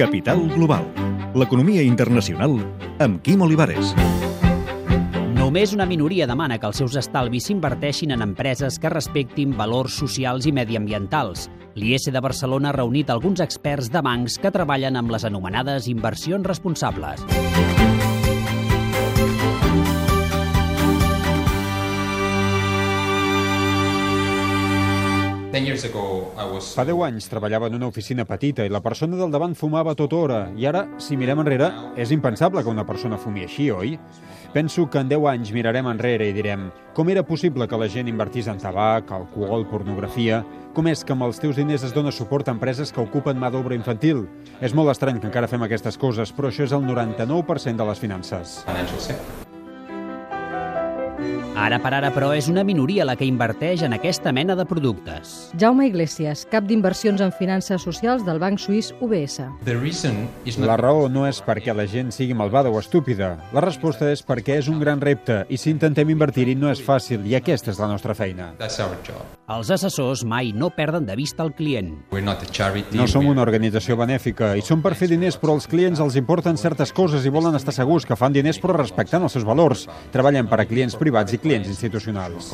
Capital Global. L'economia internacional amb Quim Olivares. Només una minoria demana que els seus estalvis s'inverteixin en empreses que respectin valors socials i mediambientals. L'IS de Barcelona ha reunit alguns experts de bancs que treballen amb les anomenades inversions responsables. Fa 10 anys treballava en una oficina petita i la persona del davant fumava tota hora. I ara, si mirem enrere, és impensable que una persona fumi així, oi? Penso que en 10 anys mirarem enrere i direm com era possible que la gent invertís en tabac, alcohol, pornografia... Com és que amb els teus diners es dona suport a empreses que ocupen mà d'obra infantil? És molt estrany que encara fem aquestes coses, però això és el 99% de les finances. Ara per ara, però, és una minoria la que inverteix en aquesta mena de productes. Jaume Iglesias, cap d'inversions en finances socials del banc suís UBS. La raó no és perquè la gent sigui malvada o estúpida. La resposta és perquè és un gran repte i si intentem invertir-hi no és fàcil i aquesta és la nostra feina. Els assessors mai no perden de vista el client. No som una organització benèfica i som per fer diners, però als clients els importen certes coses i volen estar segurs que fan diners però respectant els seus valors. Treballen per a clients privats i clients institucionals.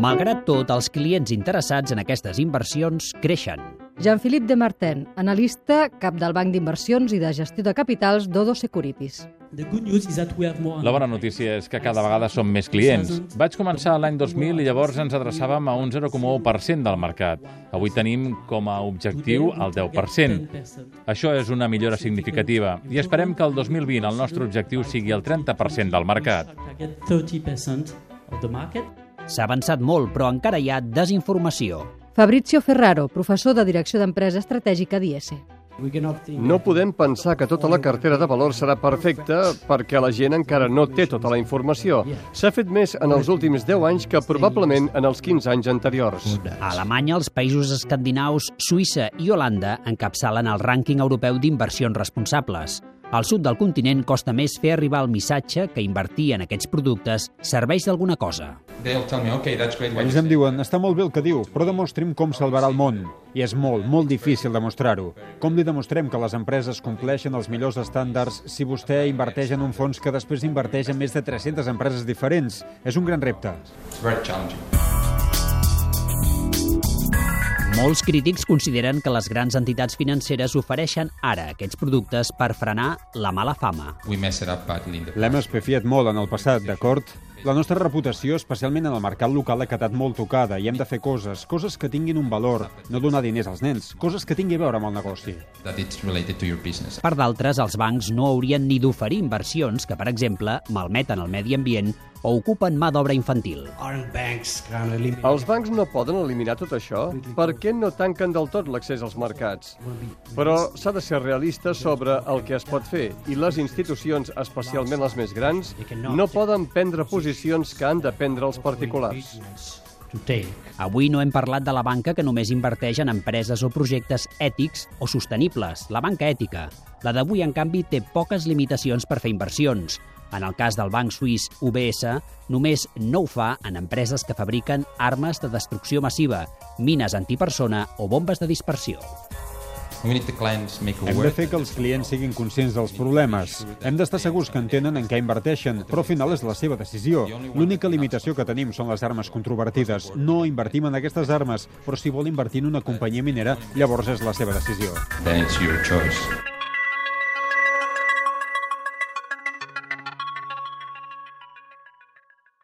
Malgrat tot, els clients interessats en aquestes inversions creixen. Jean-Philippe de Martin, analista, cap del Banc d'Inversions i de Gestió de Capitals d'Odo Securities. La bona notícia és que cada vegada som més clients. Vaig començar l'any 2000 i llavors ens adreçàvem a un 0,1% del mercat. Avui tenim com a objectiu el 10%. Això és una millora significativa i esperem que el 2020 el nostre objectiu sigui el 30% del mercat. S'ha avançat molt, però encara hi ha desinformació. Fabrizio Ferraro, professor de Direcció d'Empresa Estratègica d'IS. No podem pensar que tota la cartera de valors serà perfecta perquè la gent encara no té tota la informació. S'ha fet més en els últims 10 anys que probablement en els 15 anys anteriors. A Alemanya, els països escandinaus, Suïssa i Holanda encapçalen el rànquing europeu d'inversions responsables. Al sud del continent costa més fer arribar el missatge que invertir en aquests productes serveix d'alguna cosa. Ells em diuen, està molt bé el que diu, però demostri'm com salvarà el món. I és molt, molt difícil demostrar-ho. Com li demostrem que les empreses compleixen els millors estàndards si vostè inverteix en un fons que després inverteix en més de 300 empreses diferents? És un gran repte. Molts crítics consideren que les grans entitats financeres ofereixen ara aquests productes per frenar la mala fama. L'hem espefiat molt en el passat, d'acord? La nostra reputació, especialment en el mercat local, ha quedat molt tocada i hem de fer coses, coses que tinguin un valor, no donar diners als nens, coses que tingui a veure amb el negoci. Per d'altres, els bancs no haurien ni d'oferir inversions que, per exemple, malmeten el medi ambient o ocupen mà d'obra infantil. Els bancs no poden eliminar tot això? Per què no tanquen del tot l'accés als mercats? Però s'ha de ser realista sobre el que es pot fer i les institucions, especialment les més grans, no poden prendre posicions que han de prendre els particulars. Avui no hem parlat de la banca que només inverteix en empreses o projectes ètics o sostenibles, la banca ètica. La d'avui, en canvi, té poques limitacions per fer inversions. En el cas del banc suís UBS, només no ho fa en empreses que fabriquen armes de destrucció massiva, mines antipersona o bombes de dispersió. Hem de fer que els clients siguin conscients dels problemes. Hem d'estar segurs que entenen en què inverteixen, però al final és la seva decisió. L'única limitació que tenim són les armes controvertides. No invertim en aquestes armes, però si vol invertir en una companyia minera, llavors és la seva decisió. Then it's your choice.